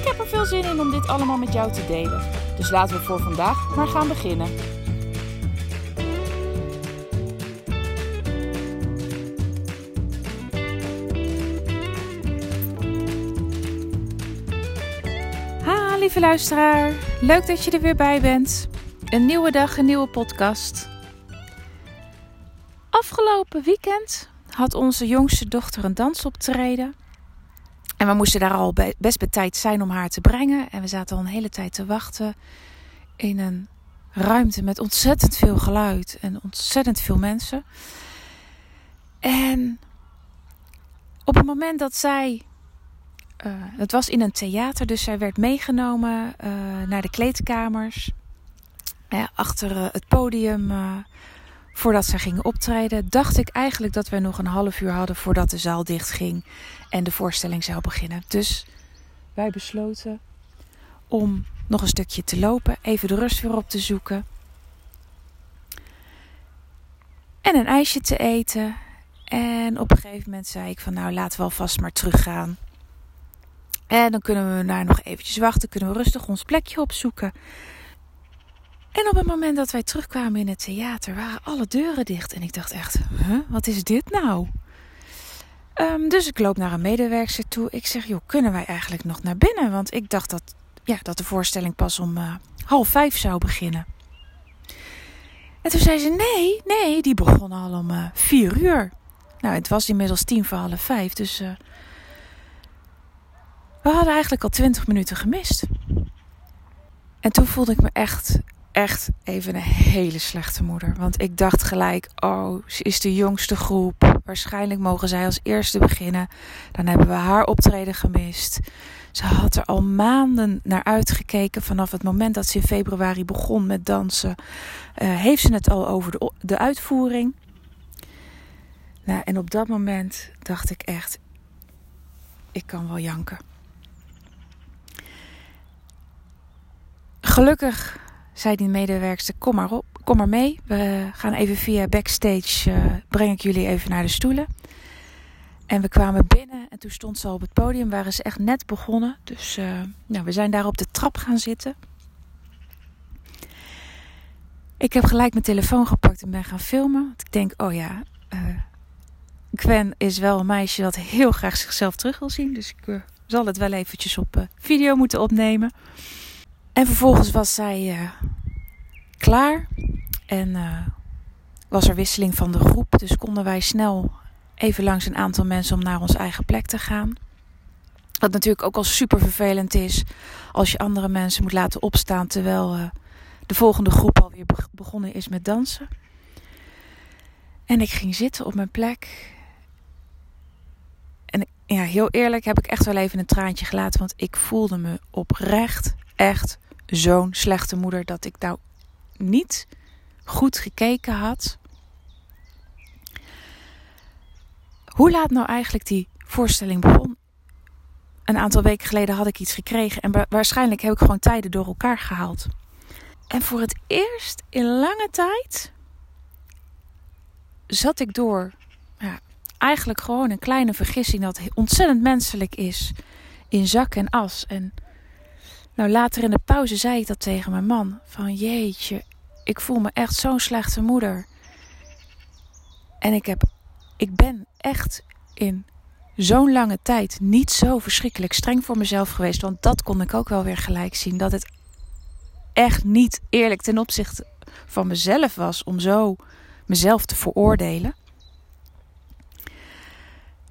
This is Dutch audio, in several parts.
Ik heb er veel zin in om dit allemaal met jou te delen. Dus laten we voor vandaag maar gaan beginnen. Ha, lieve luisteraar. Leuk dat je er weer bij bent. Een nieuwe dag, een nieuwe podcast. Afgelopen weekend had onze jongste dochter een dansoptreden. En we moesten daar al best bij tijd zijn om haar te brengen. En we zaten al een hele tijd te wachten in een ruimte met ontzettend veel geluid en ontzettend veel mensen. En op het moment dat zij. Uh, het was in een theater, dus zij werd meegenomen uh, naar de kleedkamers. Achter het podium voordat ze gingen optreden, dacht ik eigenlijk dat we nog een half uur hadden voordat de zaal dicht ging en de voorstelling zou beginnen. Dus wij besloten om nog een stukje te lopen, even de rust weer op te zoeken. En een ijsje te eten. En op een gegeven moment zei ik van nou laten we alvast maar teruggaan. En dan kunnen we daar nog eventjes wachten, kunnen we rustig ons plekje opzoeken. En op het moment dat wij terugkwamen in het theater, waren alle deuren dicht. En ik dacht echt, huh, wat is dit nou? Um, dus ik loop naar een medewerker toe. Ik zeg, joh, kunnen wij eigenlijk nog naar binnen? Want ik dacht dat, ja, dat de voorstelling pas om uh, half vijf zou beginnen. En toen zei ze, nee, nee, die begon al om uh, vier uur. Nou, het was inmiddels tien voor half vijf, dus uh, we hadden eigenlijk al twintig minuten gemist. En toen voelde ik me echt echt even een hele slechte moeder. Want ik dacht gelijk: oh, ze is de jongste groep. Waarschijnlijk mogen zij als eerste beginnen. Dan hebben we haar optreden gemist. Ze had er al maanden naar uitgekeken. Vanaf het moment dat ze in februari begon met dansen, uh, heeft ze het al over de, de uitvoering. Nou, en op dat moment dacht ik echt: ik kan wel janken. Gelukkig zei die medewerkster: Kom maar op, kom maar mee. We gaan even via backstage. Uh, breng ik jullie even naar de stoelen. En we kwamen binnen en toen stond ze al op het podium. Waren ze echt net begonnen. Dus uh, nou, we zijn daar op de trap gaan zitten. Ik heb gelijk mijn telefoon gepakt en ben gaan filmen. Want ik denk, oh ja, uh, Gwen is wel een meisje dat heel graag zichzelf terug wil zien. Dus ik zal het wel eventjes op video moeten opnemen. En vervolgens was zij uh, klaar en uh, was er wisseling van de groep. Dus konden wij snel even langs een aantal mensen om naar onze eigen plek te gaan. Wat natuurlijk ook al super vervelend is als je andere mensen moet laten opstaan terwijl uh, de volgende groep alweer begonnen is met dansen. En ik ging zitten op mijn plek. En ja, heel eerlijk heb ik echt wel even een traantje gelaten, want ik voelde me oprecht echt zo'n slechte moeder dat ik nou niet goed gekeken had. Hoe laat nou eigenlijk die voorstelling begon? Een aantal weken geleden had ik iets gekregen en waarschijnlijk heb ik gewoon tijden door elkaar gehaald. En voor het eerst in lange tijd zat ik door ja, eigenlijk gewoon een kleine vergissing dat ontzettend menselijk is in zak en as. En nou, later in de pauze zei ik dat tegen mijn man. Van jeetje, ik voel me echt zo'n slechte moeder. En ik, heb, ik ben echt in zo'n lange tijd niet zo verschrikkelijk streng voor mezelf geweest. Want dat kon ik ook wel weer gelijk zien. Dat het echt niet eerlijk ten opzichte van mezelf was om zo mezelf te veroordelen.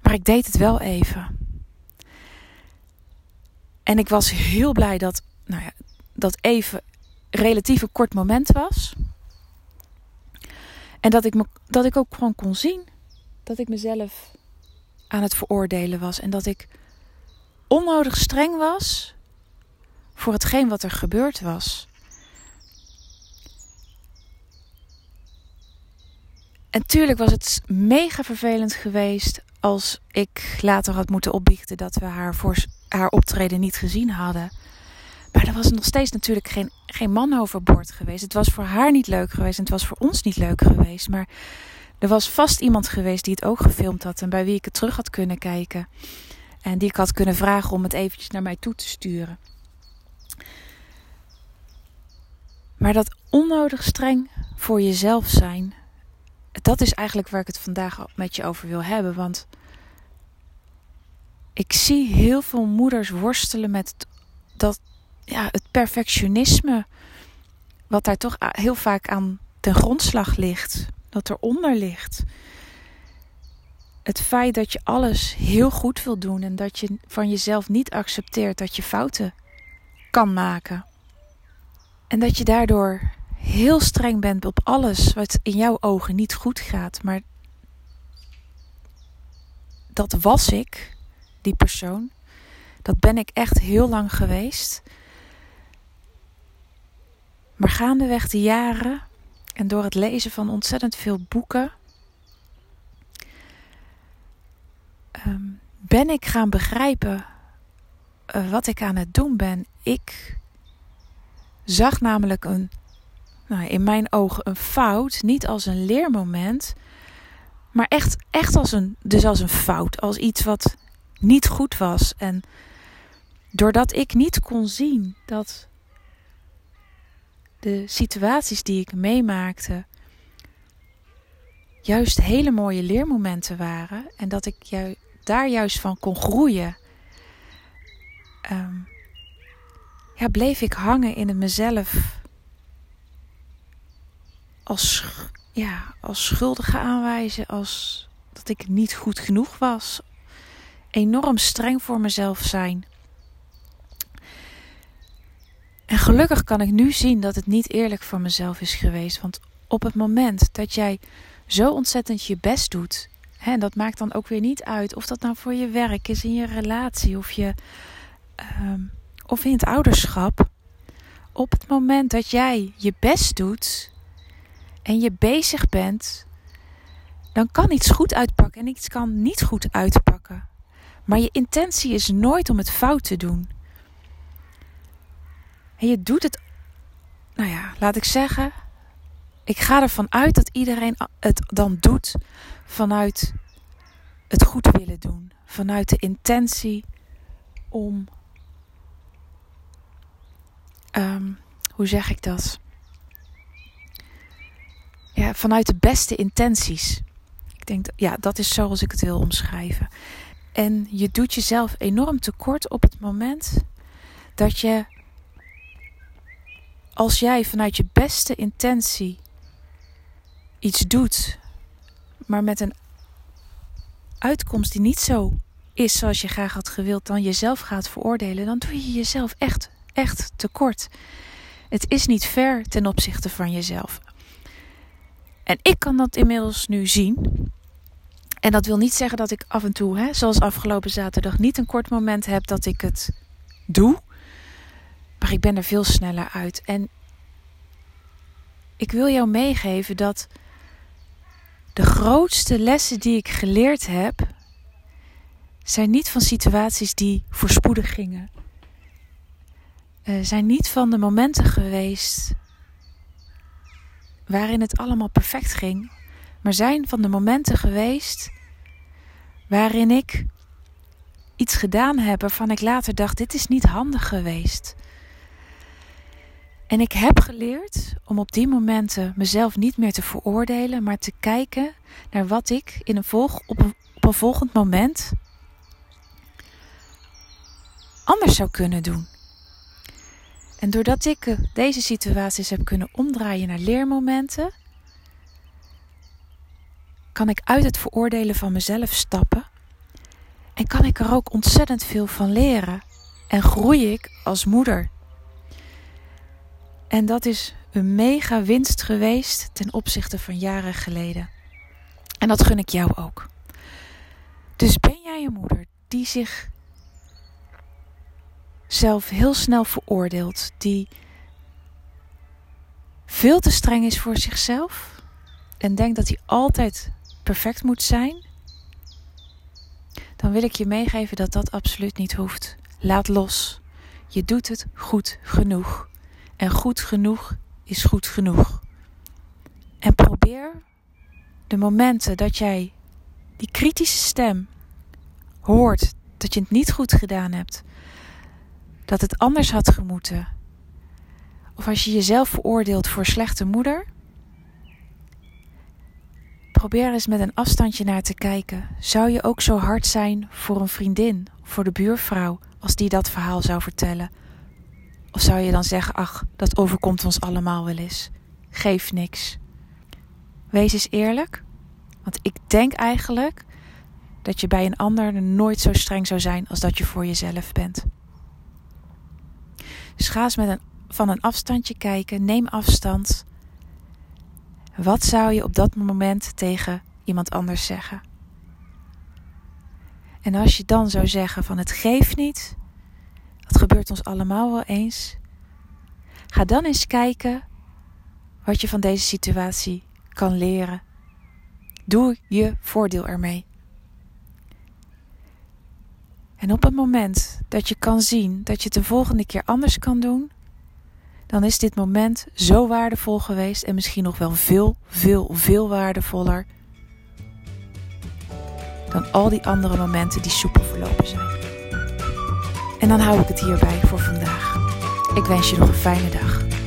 Maar ik deed het wel even. En ik was heel blij dat, nou ja, dat even relatief een kort moment was. En dat ik, me, dat ik ook gewoon kon zien dat ik mezelf aan het veroordelen was. En dat ik onnodig streng was voor hetgeen wat er gebeurd was. En tuurlijk was het mega vervelend geweest als ik later had moeten opbiechten dat we haar voor haar optreden niet gezien hadden. Maar er was nog steeds natuurlijk geen, geen man overboord geweest. Het was voor haar niet leuk geweest en het was voor ons niet leuk geweest. Maar er was vast iemand geweest die het ook gefilmd had en bij wie ik het terug had kunnen kijken. En die ik had kunnen vragen om het eventjes naar mij toe te sturen. Maar dat onnodig streng voor jezelf zijn, dat is eigenlijk waar ik het vandaag met je over wil hebben. Want ik zie heel veel moeders worstelen met dat, ja, het perfectionisme. Wat daar toch heel vaak aan ten grondslag ligt. Dat eronder ligt. Het feit dat je alles heel goed wil doen en dat je van jezelf niet accepteert dat je fouten kan maken. En dat je daardoor heel streng bent op alles wat in jouw ogen niet goed gaat. Maar dat was ik, die persoon. Dat ben ik echt heel lang geweest. Maar gaandeweg de jaren en door het lezen van ontzettend veel boeken. Ehm, ben ik gaan begrijpen uh, wat ik aan het doen ben. Ik zag namelijk een nou, in mijn ogen een fout, niet als een leermoment, maar echt, echt als een, dus als een fout, als iets wat niet goed was. En doordat ik niet kon zien dat de situaties die ik meemaakte juist hele mooie leermomenten waren en dat ik daar juist van kon groeien, um, ja, bleef ik hangen in het mezelf als, ja, als schuldige aanwijzen, als dat ik niet goed genoeg was. Enorm streng voor mezelf zijn. En gelukkig kan ik nu zien dat het niet eerlijk voor mezelf is geweest. Want op het moment dat jij zo ontzettend je best doet, hè, en dat maakt dan ook weer niet uit of dat nou voor je werk is, in je relatie of, je, ehm, of in het ouderschap. Op het moment dat jij je best doet, en je bezig bent, dan kan iets goed uitpakken en iets kan niet goed uitpakken. Maar je intentie is nooit om het fout te doen. En je doet het, nou ja, laat ik zeggen, ik ga ervan uit dat iedereen het dan doet vanuit het goed willen doen, vanuit de intentie om, um, hoe zeg ik dat? ja, vanuit de beste intenties. Ik denk, ja, dat is zoals ik het wil omschrijven. En je doet jezelf enorm tekort op het moment dat je, als jij vanuit je beste intentie iets doet, maar met een uitkomst die niet zo is zoals je graag had gewild, dan jezelf gaat veroordelen, dan doe je jezelf echt, echt tekort. Het is niet fair ten opzichte van jezelf. En ik kan dat inmiddels nu zien. En dat wil niet zeggen dat ik af en toe, hè, zoals afgelopen zaterdag, niet een kort moment heb dat ik het doe. Maar ik ben er veel sneller uit. En ik wil jou meegeven dat de grootste lessen die ik geleerd heb, zijn niet van situaties die voorspoedig gingen. Uh, zijn niet van de momenten geweest waarin het allemaal perfect ging, maar zijn van de momenten geweest waarin ik iets gedaan heb waarvan ik later dacht: dit is niet handig geweest. En ik heb geleerd om op die momenten mezelf niet meer te veroordelen, maar te kijken naar wat ik in een volg, op, een, volgend moment anders zou kunnen doen. En doordat ik eh, deze situaties heb kunnen omdraaien naar leermomenten, kan ik uit het veroordelen van mezelf stappen en kan ik er ook ontzettend veel van leren en groei ik als moeder. En dat is een mega winst geweest ten opzichte van jaren geleden. En dat gun ik jou ook. Dus ben jij een moeder die zich zichzelf heel snel veroordeelt, die veel te streng is voor zichzelf en denkt dat hij altijd perfect moet zijn, dan wil ik je meegeven dat dat absoluut niet hoeft. Laat los. Je doet het goed genoeg. En goed genoeg is goed genoeg. En probeer de momenten dat jij die kritische stem hoort dat je het niet goed gedaan hebt, dat het anders had gemoeten, of als je jezelf veroordeelt voor slechte moeder, probeer eens met een afstandje naar te kijken. Zou je ook zo hard zijn voor een vriendin, voor de buurvrouw, als die dat verhaal zou vertellen? Of zou je dan zeggen: Ach, dat overkomt ons allemaal wel eens. Geef niks. Wees eens eerlijk. Want ik denk eigenlijk dat je bij een ander nooit zo streng zou zijn als dat je voor jezelf bent. Dus ga eens met een, van een afstandje kijken. Neem afstand. Wat zou je op dat moment tegen iemand anders zeggen? En als je dan zou zeggen van het geeft niet, dat gebeurt ons allemaal wel eens. Ga dan eens kijken wat je van deze situatie kan leren. Doe je voordeel ermee. En op het moment dat je kan zien dat je het de volgende keer anders kan doen, dan is dit moment zo waardevol geweest en misschien nog wel veel, veel, veel waardevoller dan al die andere momenten die soepel verlopen zijn. En dan hou ik het hierbij voor vandaag. Ik wens je nog een fijne dag.